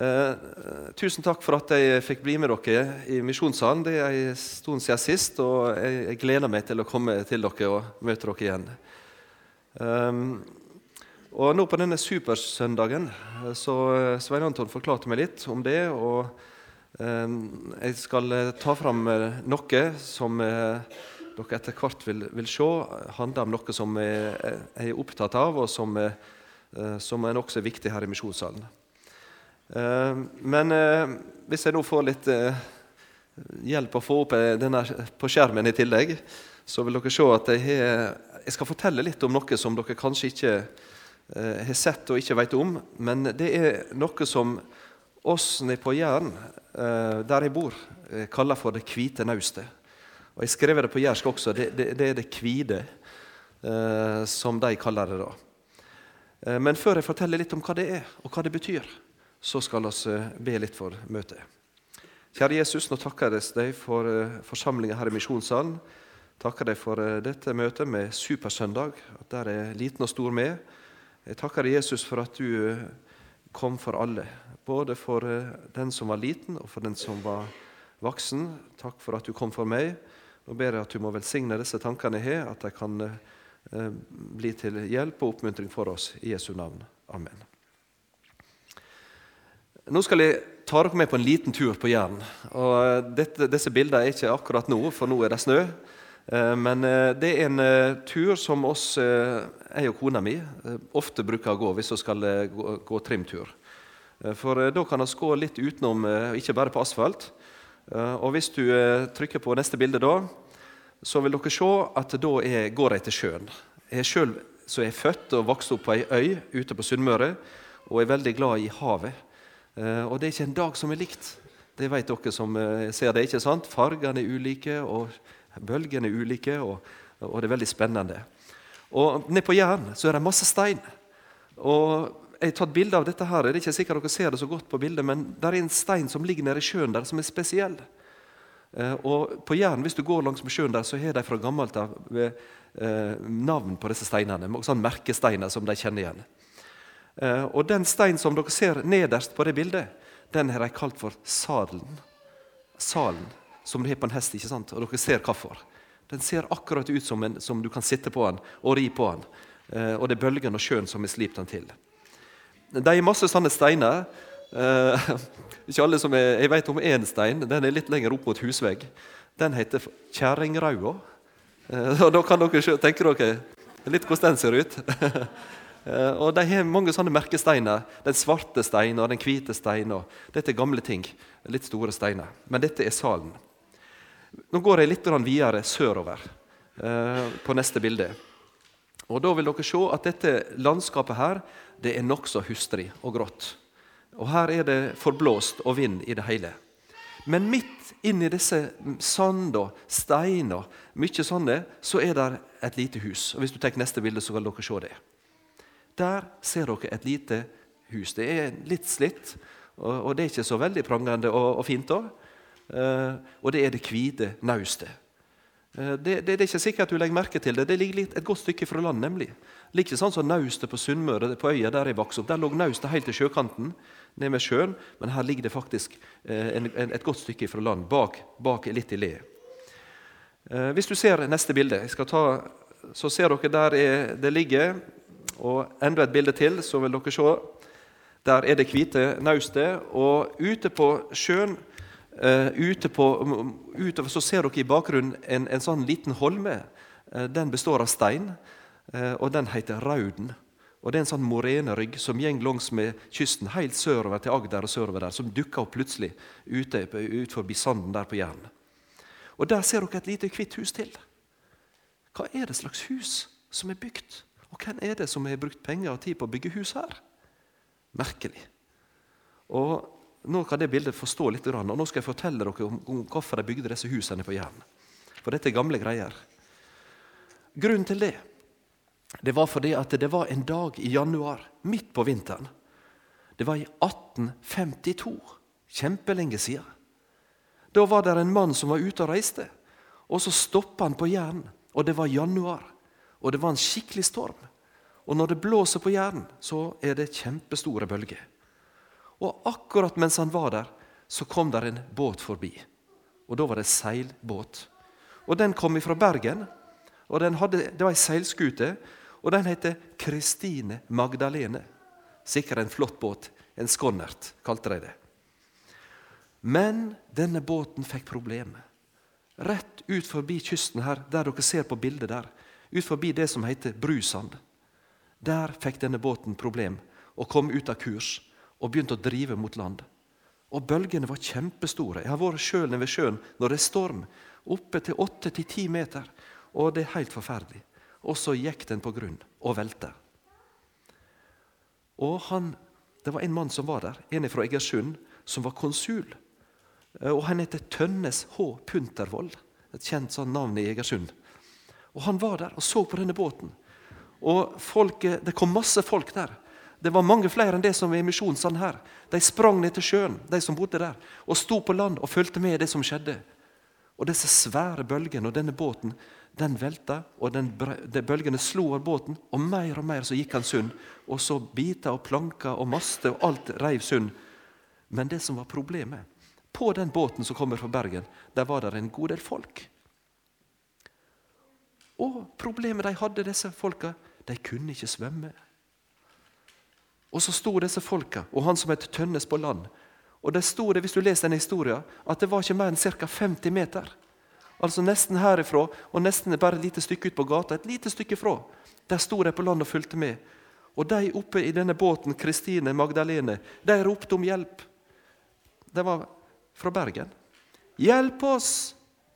Eh, tusen takk for at jeg fikk bli med dere i Misjonssalen. Det er en stund siden sist, og jeg, jeg gleder meg til å komme til dere og møte dere igjen. Um, og nå på denne supersøndagen eh, så eh, Svein Anton forklarte meg litt om det. og um, Jeg skal eh, ta fram noe som dere etter hvert vil, vil se handler om noe som jeg, jeg er opptatt av, og som, som er nokså viktig her i Misjonssalen. Eh, men eh, hvis jeg nå får litt eh, hjelp å få opp denne på skjermen i tillegg, så vil dere se at jeg, har, jeg skal fortelle litt om noe som dere kanskje ikke har sett og ikke vet om. Men det er noe som oss nede på Jæren, der jeg bor, kaller for det hvite naustet. Og Jeg skrev det på jærsk også. Det, det, det, er det kvide, som de kaller det. da. Men før jeg forteller litt om hva det er, og hva det betyr, så skal vi eh, be litt for møtet. Kjære Jesus, nå takker jeg deg for eh, forsamlinga her i Misjonssalen. Takker deg for eh, dette møtet med Supersøndag, at der er liten og stor med. Jeg takker deg, Jesus, for at du kom for alle. Både for den som var liten, og for den som var voksen. Takk for at du kom for meg. Nå ber jeg at du må velsigne disse tankene jeg har, at de kan bli til hjelp og oppmuntring for oss. I Jesu navn. Amen. Nå skal jeg ta dere med på en liten tur på Jæren. Eh, disse bildene er ikke akkurat nå, for nå er det snø. Eh, men eh, det er en tur som oss, jeg og kona mi, ofte bruker å gå hvis vi skal gå, gå trimtur. For da kan vi gå litt utenom, ikke bare på asfalt. Og hvis du trykker på neste bilde, da, så vil dere se at da er, går jeg til sjøen. Jeg sjøl er født og vokst opp på ei øy ute på Sunnmøre og er veldig glad i havet. Eh, og det er ikke en dag som er likt. Det vet dere som eh, ser det. ikke sant? Fargene er ulike, og bølgene er ulike, og, og det er veldig spennende. Og Nede på Jæren så er det masse stein. Og Jeg har tatt bilde av dette. her, Det er ikke sikkert dere ser det så godt på bildet, men det er en stein som ligger nede i sjøen der, som er spesiell. Eh, og På Jæren, hvis du går langs med sjøen der, så har de fra gammelt av navn på disse steinene. Sånn merkesteiner som de kjenner igjen. Eh, og Den steinen som dere ser nederst på det bildet, den har de kalt for sadelen. Salen, som du har på en hest. ikke sant? Og dere ser hvorfor. Den ser akkurat ut som, en, som du kan sitte på den og ri på den. Eh, og det er bølgen og sjøen som har slipt den til. De er masse sånne steiner. Eh, ikke alle som er, Jeg vet om én stein. Den er litt lenger opp mot husvegg. Den heter kjerringraua. Og da kan dere tenke dere litt hvordan den ser ut. Eh, og De har mange sånne merkesteiner. Den svarte steinen og den hvite steinen. Dette er gamle ting. Litt store steiner. Men dette er salen. Nå går jeg litt videre sørover eh, på neste bilde. Og Da vil dere se at dette landskapet her, det er nokså hustrig og grått. Og Her er det forblåst og vind i det hele. Men midt inni disse sand og stein og mye sånne, så er det et lite hus. Og Hvis du tar neste bilde, så kan dere se det. Der ser dere et lite hus. Det er litt slitt, og, det er ikke så veldig prangende og, fint. da. Uh, og det er det hvite naustet. Uh, det, det, det, er ikke sikkert du legger merke til det. Det ligger litt, et godt stykke fra land. nemlig. Det ikke sånn som naustet på Sunnmøre, på øya der jeg vokste opp. Der lå naustet helt til sjøkanten, ned med sjøen, men her ligger det faktisk uh, en, en, et godt stykke fra land, bak, bak litt i le. hvis du ser neste bilde, ta, så ser dere der er, det ligger og enda et bilde til, så vil dere se. Der er det hvite naustet. Og ute på sjøen uh, ute på, utover så ser dere i bakgrunnen en, en sånn liten holme. Uh, den består av stein, uh, og den heter Rauden. Og Det er en sånn morenerygg som går langs med kysten helt sørover til Agder, og sørover der, som dukker opp plutselig ute ut forbi sanden der på Jæren. Og Der ser dere et lite hvitt hus til. Hva er det slags hus som er bygd? Og hvem er det som har brukt penger og tid på å bygge hus her? Merkelig. Og Nå kan det bildet forstå litt, og nå skal jeg fortelle dere om, hvorfor de bygde disse husene på Jæren. For dette er gamle greier. Grunnen til det det var fordi at det var en dag i januar, midt på vinteren. Det var i 1852. Kjempelenge siden. Da var det en mann som var ute og reiste. Og så stoppa han på Jæren, og det var januar og det var en skikkelig storm. Og når det blåser på Jæren, så er det kjempestore bølger. Og akkurat mens han var der, så kom der en båt forbi. Og da var det seilbåt. Og Den kom fra Bergen. og hadde, Det var ei seilskute, og den heter Kristine Magdalene. Sikkert en flott båt. En skonnert, kalte de det. Men denne båten fikk problemer. Rett ut forbi kysten her, der dere ser på bildet der, ut forbi det som heter Brusand. Der fikk denne båten problem og kom ut av kurs og begynte å drive mot land. Og Bølgene var kjempestore. Jeg har vært sjøl ved sjøen når det er storm. Oppe til åtte til ti meter. Og det er helt forferdelig. Og så gikk den på grunn og velte. Og han, Det var en mann som var der, en fra Egersund, som var konsul. Og Han heter Tønnes H. Puntervold, et kjent sånn navn i Egersund. Og Han var der og så på denne båten. Og folk, Det kom masse folk der. Det var mange flere enn det som er i misjonssand her. De sprang ned til sjøen, de som bodde der, og sto på land og fulgte med det som skjedde. Og disse svære bølgene og denne båten den velta, og den, de bølgene slo over båten, og mer og mer så gikk han sund. Og så biter og planker og master og alt reiv sund. Men det som var problemet På den båten som kommer fra Bergen, der var det en god del folk. Og problemet de hadde, disse folka, de kunne ikke svømme. Og så sto disse folka og han som het Tønnes på land. Og det sto det, hvis du leser denne historien, at det var ikke mer enn ca. 50 meter. Altså nesten herifra og nesten bare et lite stykke ut på gata. Et lite stykke fra. Der sto de på land og fulgte med. Og de oppe i denne båten, Kristine Magdalene, de ropte om hjelp. De var fra Bergen. Hjelp oss!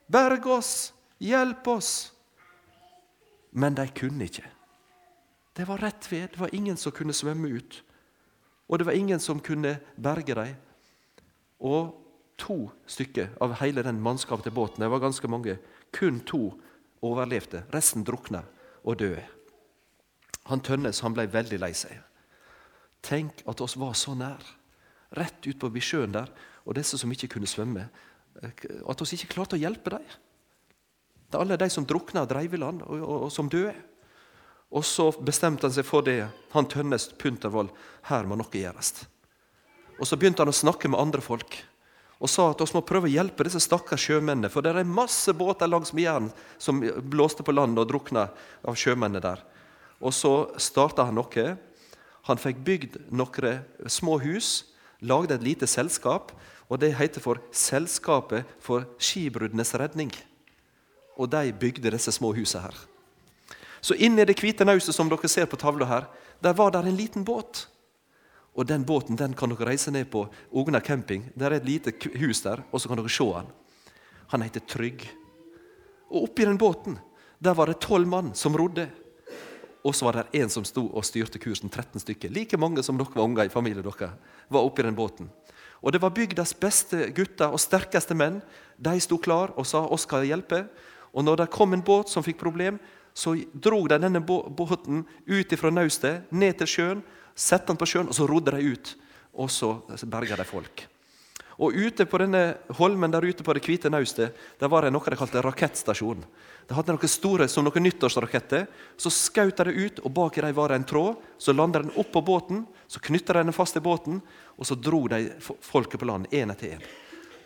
Berg oss! Hjelp oss! Men de kunne ikke. Det var rett ved. Det var ingen som kunne svømme ut. Og det var ingen som kunne berge dem. Og to stykker av hele den mannskapet til båten, det var ganske mange, kun to overlevde. Resten drukna og døde. Han Tønnes han ble veldig lei seg. Tenk at oss var så nær. Rett ut på sjøen der. Og disse som ikke kunne svømme. At oss ikke klarte å hjelpe dem. Er alle de som drukna og dreiv i land, og, og, og som døde. Og så bestemte han seg for det. Han Tønnes Puntervold, her må noe gjøres. Og Så begynte han å snakke med andre folk og sa at vi må prøve å hjelpe disse stakkars sjømennene. For det er masse båter langs Jæren som blåste på land og drukna av sjømennene der. Og så starta han noe. Han fikk bygd noen små hus, lagde et lite selskap. og Det heter for Selskapet for skibruddenes redning. Og de bygde disse små husene her. Så inni det hvite nauset som dere ser på tavla her, der var der en liten båt. Og Den båten den kan dere reise ned på Ogna camping. Der er et lite hus der, og så kan dere se han. Han heter Trygg. Og Oppi den båten der var det tolv mann som rodde. Og så var det en som sto og styrte kursen. 13 stykker. Like mange som dere var unger i familien dere, var oppi den båten. Og Det var bygdas beste gutter og sterkeste menn. De sto klar og sa oss skal hjelpe. Og når det kom en båt som fikk problem, så drog de denne båten ut fra naustet, ned til sjøen, satte den på sjøen, og så rodde de ut. Og så berga de folk. Og ute på denne holmen der ute på det hvite naustet der var det noe de kalte rakettstasjon. De hadde noe store som noen nyttårsraketter. Så skjøt de ut, og bak dem var det en tråd. Så landa den opp på båten, så knytta de den fast i båten, og så dro de folket på land én etter én.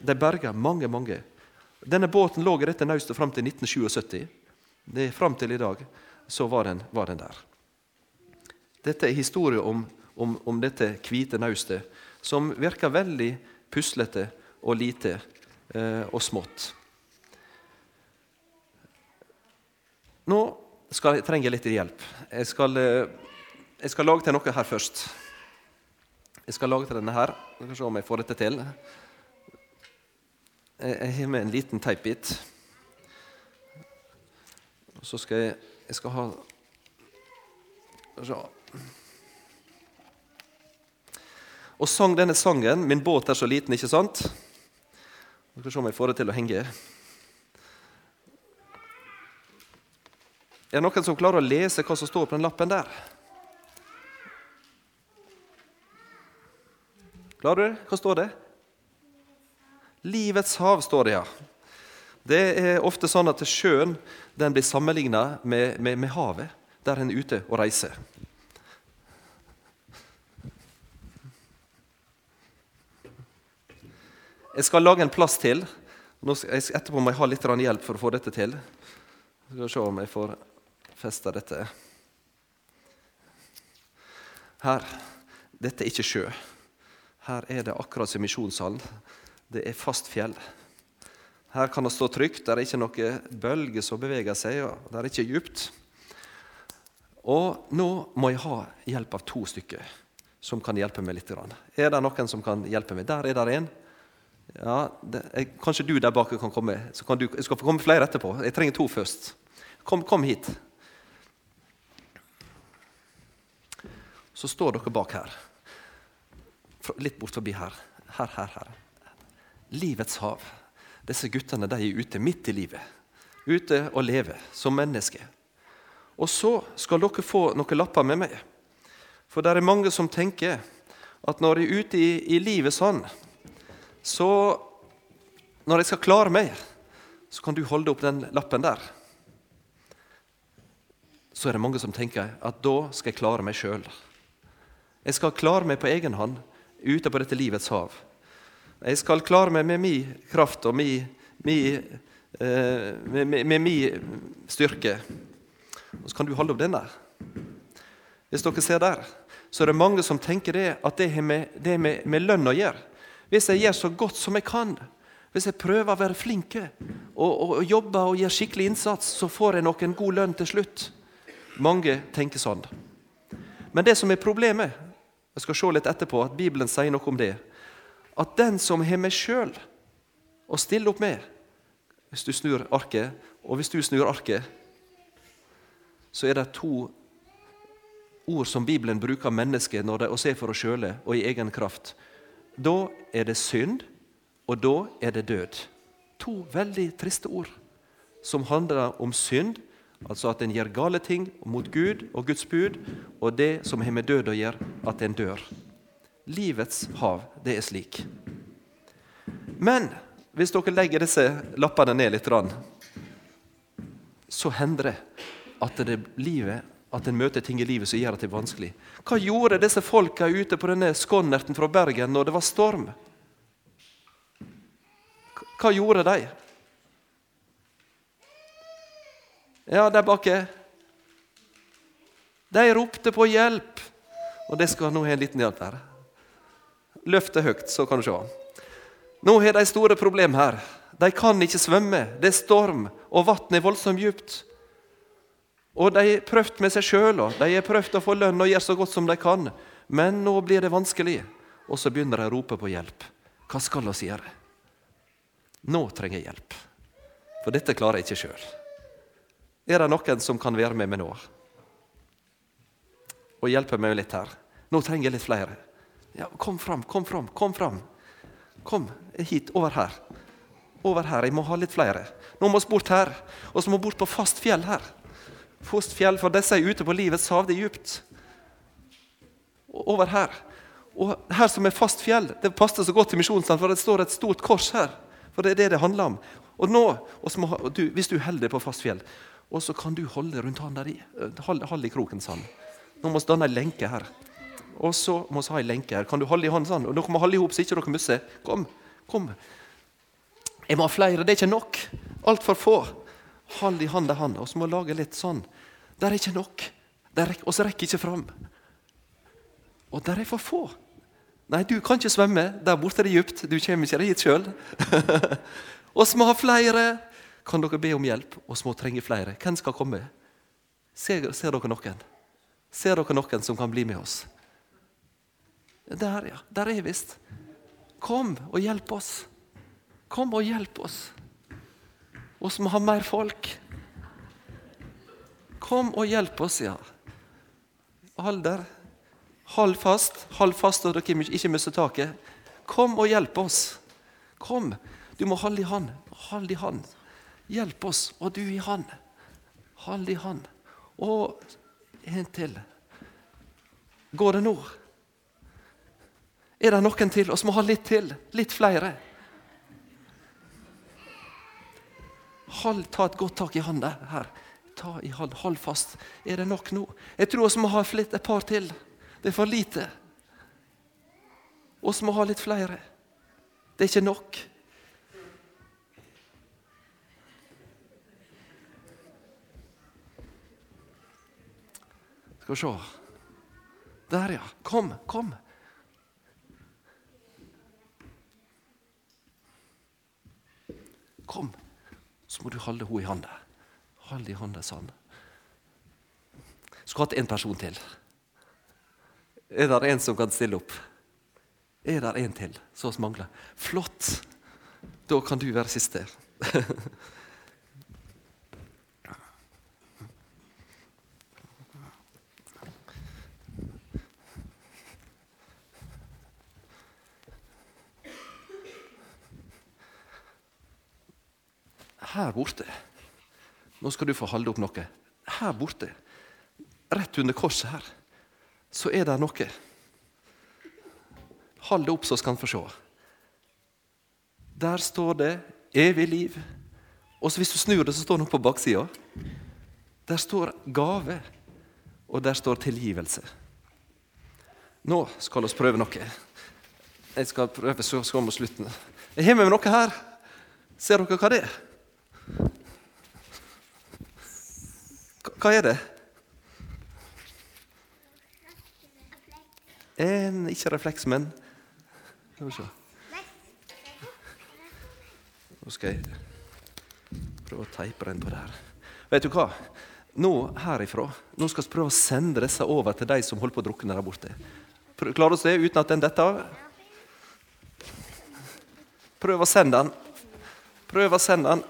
De berga mange, mange. Denne båten lå i dette naustet fram til 1977. Det Fram til i dag så var den, var den der. Dette er historie om, om, om dette hvite naustet, som virker veldig puslete og lite eh, og smått. Nå skal jeg trenge litt hjelp. Jeg skal, eh, jeg skal lage til noe her først. Jeg skal lage til denne her. Skal se om jeg får dette til. Jeg har med en liten teipbit. Så skal jeg, jeg skal ha. Og sang denne sangen 'Min båt er så liten', ikke sant? Vi skal se om jeg får det til å henge. Er det noen som klarer å lese hva som står på den lappen der? Klarer du? det? Hva står det? Livets hav, står det, ja. Det er ofte sånn at sjøen den blir sammenligna med, med, med, havet, der en er ute og reiser. Jeg skal lage en plass til. Etterpå må jeg ha litt hjelp for å få dette til. Skal Vi se om jeg får festa dette. Her. Dette er ikke sjø. Her er det akkurat som misjonssalen. Det er fast fjell. Her kan det stå trygt. Det er ikke noe bølge som beveger seg. og Det er ikke djupt. Og nå må jeg ha hjelp av to stykker som kan hjelpe meg litt. Er det noen som kan hjelpe meg? Der er det en. Ja, det, er, kanskje du der bak kan komme. Så kan du, jeg skal få komme flere etterpå. Jeg trenger to først. Kom, kom hit. Så står dere bak her. Litt bort forbi her. Her, her, her. Livets hav. Disse guttene de er ute midt i livet. Ute og lever som mennesker. Og så skal dere få noen lapper med meg. For det er mange som tenker at når jeg er ute i, i livet sånn, så Når jeg skal klare meg, så kan du holde opp den lappen der. Så er det mange som tenker at da skal jeg klare meg sjøl. Jeg skal klare meg på egen hånd ute på dette livets hav. Jeg skal klare meg med min kraft og min, min, eh, med, med, med min styrke. Og så kan du holde opp den der. Hvis dere ser der, så er det mange som tenker det at det har med, med, med lønn å gjøre. Hvis jeg gjør så godt som jeg kan, hvis jeg prøver å være flink og, og, og jobber og gjør skikkelig innsats, så får jeg nok en god lønn til slutt. Mange tenker sånn. Men det som er problemet, jeg skal se litt etterpå at Bibelen sier noe om det, at den som har meg sjøl å stille opp med Hvis du snur arket, og hvis du snur arket, så er det to ord som Bibelen bruker mennesket når de ser for oss sjøle og i egen kraft. Da er det synd, og da er det død. To veldig triste ord som handler om synd, altså at en gjør gale ting mot Gud og Guds bud, og det som har med død å gjøre, at en dør. Livets hav, det er slik. Men hvis dere legger disse lappene ned litt, så hender det at det livet at en møter ting i livet som gjør at det er vanskelig. Hva gjorde disse folka ute på denne skonnerten fra Bergen når det var storm? Hva gjorde de? Ja, der bak De ropte på hjelp. Og det skal nå ha en liten hjelp her. Løft det høyt, så kan du se. Nå har de store problem her. De kan ikke svømme. Det er storm, og vannet er voldsomt djupt. Og de har prøvd med seg sjøl, de har prøvd å få lønn og gjøre så godt som de kan. Men nå blir det vanskelig, og så begynner de å rope på hjelp. Hva skal vi gjøre? Nå trenger jeg hjelp, for dette klarer jeg ikke sjøl. Er det noen som kan være med meg nå og hjelpe meg litt her? Nå trenger jeg litt flere. Ja, Kom fram, kom fram, kom fram. Kom hit, over her. Over her, Jeg må ha litt flere. Nå må vi bort her, og så må vi bort på fast fjell her. Fast fjell, for disse er ute på livets hav. Det er djupt. Over her. Og her som er fast fjell, det passer så godt til misjonsland, for det står et stort kors her. For det er det det handler om. Og nå, må, du, Hvis du holder deg på fast fjell, og så kan du holde rundt han der i. Hold, hold i kroken han. Nå må vi danne ei lenke her. Og så må vi ha en lenke her. Kan du holde i hånden sånn? Og dere må holde i hop så ikke dere mister. Kom, kom. Jeg må ha flere. Det er ikke nok. Altfor få. Hold i hand i hand. Og så må vi lage litt sånn. Det er ikke nok. Og så rekker ikke fram. Og der er for få. Nei, du kan ikke svømme. Der borte er det dypt. Du kommer ikke dit sjøl. oss må ha flere. Kan dere be om hjelp? Oss må trenge flere. Hvem skal komme? Ser, ser, dere noen? Ser dere noen som kan bli med oss? Der, ja. Der er visst. Kom og hjelp oss. Kom og hjelp oss. Oss må ha mer folk. Kom og hjelp oss, ja. Hold der. Hold fast, hold fast så dere ikke mister taket. Kom og hjelp oss. Kom. Du må holde i hand. Hold i hand. Hjelp oss, og du i hand. Hold i hand. Og en til. Går det nå? Er det noen til? Vi må ha litt til. Litt flere. Hold, ta et godt tak i hånda her. Ta i hånd, Hold fast. Er det nok nå? Jeg tror vi må ha et par til. Det er for lite. Vi må ha litt flere. Det er ikke nok. Skal vi se Der, ja. Kom, kom. Kom. Så må du holde henne i hånda. Hold i hånda sånn. Skulle hatt en person til. Er det en som kan stille opp? Er det en til som mangler? Flott! Da kan du være siste. Her borte Nå skal du få holde opp noe. Her borte, rett under korset her, så er det noe. Hold det opp, så skal han få se. Der står det 'evig liv'. Og hvis du snur det, så står det noe på baksida. Der står 'gave', og der står 'tilgivelse'. Nå skal vi prøve noe. Jeg skal prøve så skal vi slutte. Jeg har med meg noe her. Ser dere hva det er? Hva er det? En, ikke refleks, men vi. Nå skal jeg prøve å teipe den på der. Vet du hva? Nå herifra nå skal vi prøve å sende disse over til de som holder på å drukne der borte. Klarer du det uten at den detter? Prøv å sende den. Prøv å sende den.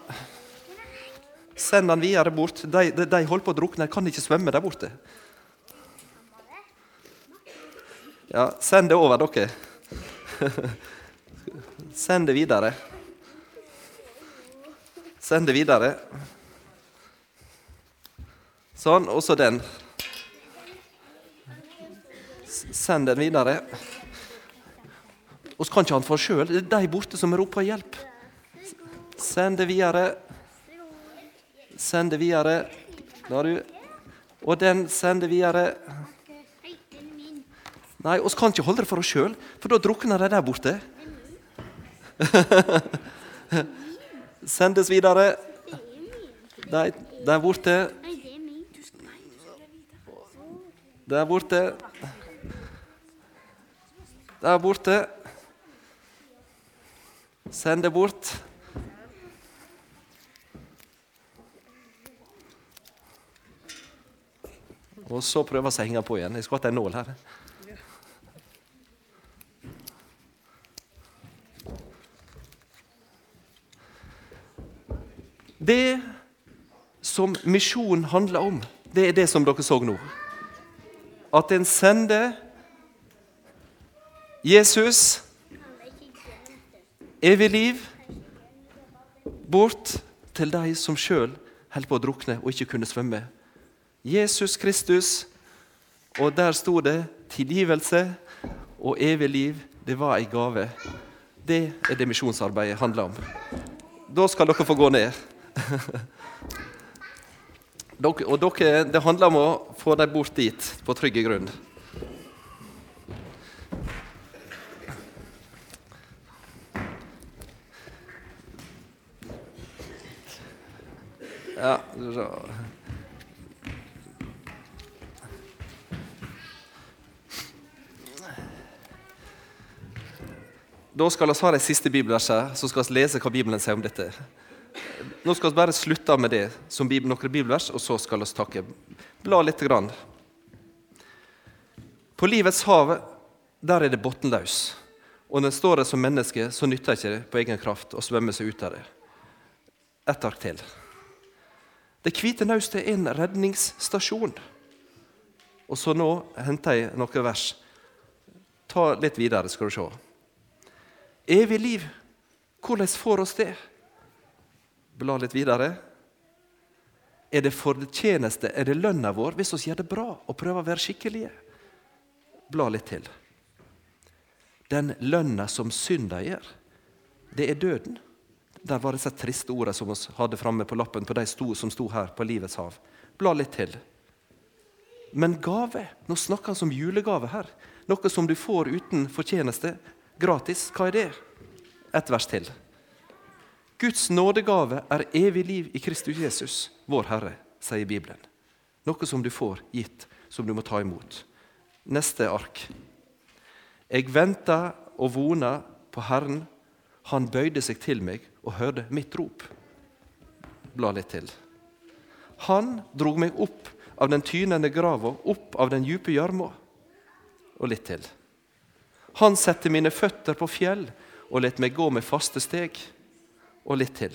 Send den videre bort. De, de, de holder på å drukne, de kan ikke svømme der borte. Ja, send det over, dere. Send det videre. Send det videre. Sånn. og så den. Send den videre. Vi kan ikke han få sjøl. Det er de borte som roper hjelp. Send det videre. Send det videre. Og den sender videre. Nei, oss kan ikke holde det for oss sjøl, for da drukner de der borte. Sendes videre. De er borte. Der borte. Der borte. Send det bort. Og så prøver prøve å henge på igjen. Jeg skulle hatt en nål her. Det som misjon handler om, det er det som dere så nå. At en sender Jesus, evig liv, bort til de som sjøl holder på å drukne og ikke kunne svømme. Jesus Kristus, og der sto det 'tilgivelse og evig liv'. Det var ei gave. Det er det misjonsarbeidet handler om. Da skal dere få gå ned. og dere, det handler om å få dem bort dit, på trygg grunn. Ja, Da skal vi ha de siste bibelversene, så skal vi lese hva Bibelen sier om dette. Nå skal vi bare slutte med det som noen bibelvers, og så skal vi takke. Bla litt. Grann. På livets hav der er det bunnløs. Og når en står der som menneske, så nytter det ikke på egen kraft å svømme seg ut av det. Ett ark til. Det hvite naustet er en redningsstasjon. Og så nå henter jeg noen vers. Ta litt videre, skal du se. Evig liv, hvordan får oss det? Bla litt videre. Er det fortjeneste, er det lønna vår hvis vi gjør det bra og prøver å være skikkelige? Bla litt til. Den lønna som synda gjør, det er døden. Der var disse triste ordene som vi hadde framme på lappen på de sto, som sto her på livets hav. Bla litt til. Men gave Nå snakker han om julegave her. Noe som du får uten fortjeneste gratis. Hva er det? Et vers til. Guds nådegave er evig liv i Kristus Jesus, vår Herre, sier Bibelen. Noe som du får gitt, som du må ta imot. Neste ark. Jeg venta og vona på Herren. Han bøyde seg til meg og hørte mitt rop. Bla litt til. Han drog meg opp av den tynende grava, opp av den djupe gjørma. Og litt til. Han setter mine føtter på fjell og let meg gå med faste steg. Og litt til.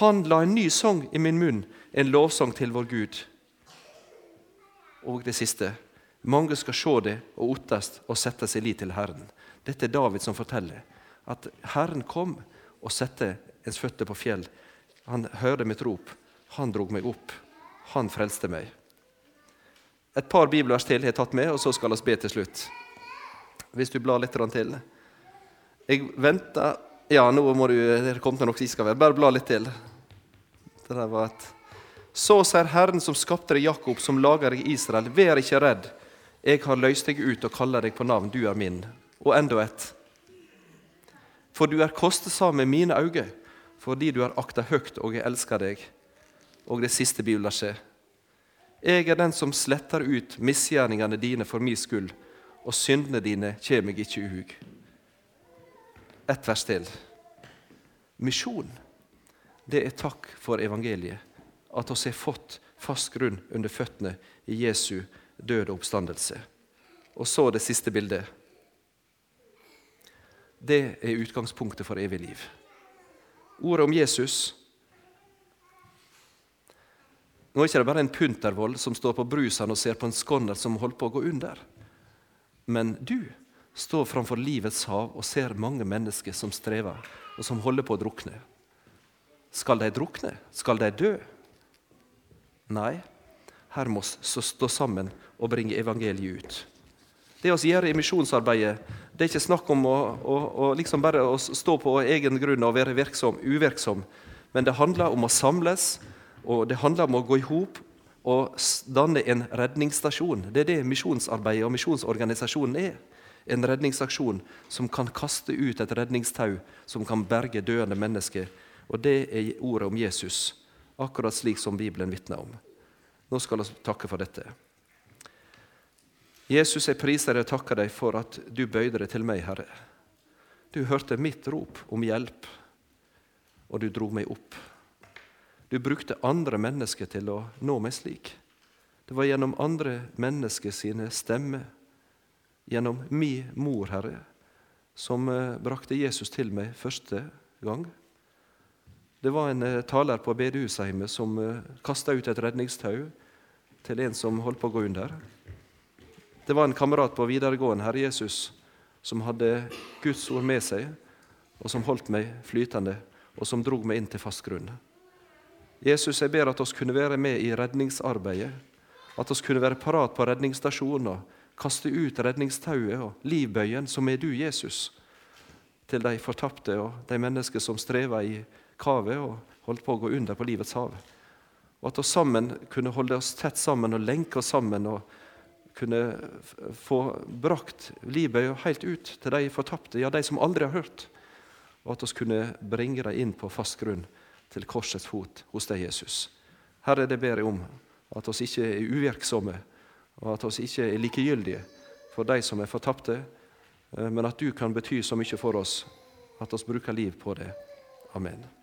Han la en ny sang i min munn, en lovsang til vår Gud. Og det siste. Mange skal se det og ottast og sette sin lit til Herren. Dette er David som forteller at Herren kom og sette ens føtter på fjell. Han hørte mitt rop. Han drog meg opp. Han frelste meg. Et par bibelvers til har jeg tatt med, og så skal vi be til slutt. Hvis du blar litt til. Jeg venter Ja, nå må du Det kom til noe sist. Bare bla litt til. Det der var et Så sier Herren som skapte deg, Jakob, som lager deg Israel, vær ikke redd. Jeg har løst deg ut og kaller deg på navn, du er min. Og enda et. For du er kostesam med mine øyne, fordi du har akta høgt, og jeg elsker deg. Og det siste bibelverset. Jeg er den som sletter ut misgjerningene dine for min skyld, og syndene dine kjem meg ikke i hug. Ett vers til. Misjon, det er takk for evangeliet. At oss har fått fast grunn under føttene i Jesu død og oppstandelse. Og så det siste bildet. Det er utgangspunktet for evig liv. Ordet om Jesus Nå er det ikke bare en puntervoll som står på brusen og ser på en skonner som holder på å gå under. Men du står framfor livets hav og ser mange mennesker som strever, og som holder på å drukne. Skal de drukne? Skal de dø? Nei, her må vi stå sammen og bringe evangeliet ut. Det vi gjør i misjonsarbeidet, det er ikke snakk om å, å, å liksom bare å stå på egen grunn og være virksom, uvirksom, men det handler om å samles, og det handler om å gå i hop og danne en redningsstasjon. Det er det misjonsarbeidet og misjonsorganisasjonen er. En redningsaksjon som kan kaste ut et redningstau som kan berge døende mennesker. Og det er ordet om Jesus, akkurat slik som Bibelen vitner om. Nå skal vi takke for dette. Jesus, jeg priser deg og takker deg for at du bøyde deg til meg, Herre. Du hørte mitt rop om hjelp, og du dro meg opp. Du brukte andre mennesker til å nå meg slik. Det var gjennom andre mennesker sine stemmer, gjennom mi mor, Herre, som eh, brakte Jesus til meg første gang. Det var en eh, taler på bedehusheimmet som eh, kasta ut et redningstau til en som holdt på å gå under. Det var en kamerat på videregående, Herre Jesus, som hadde Guds ord med seg, og som holdt meg flytende, og som drog meg inn til fast grunn. Jesus, jeg ber at oss kunne være med i redningsarbeidet. At oss kunne være parat på redningsstasjonen og kaste ut redningstauet og livbøyen, som er du, Jesus, til de fortapte og de mennesker som strever i kavet og holdt på å gå under på livets hav. Og at oss sammen kunne holde oss tett sammen og lenke oss sammen og kunne få brakt livbøya helt ut til de fortapte, ja, de som aldri har hørt. Og at oss kunne bringe dem inn på fast grunn til korsets fot hos deg, Jesus. Herre, det ber jeg om at oss ikke er uvirksomme, og at oss ikke er likegyldige for de som er fortapte, eh, men at du kan bety så mye for oss at oss bruker liv på det. Amen.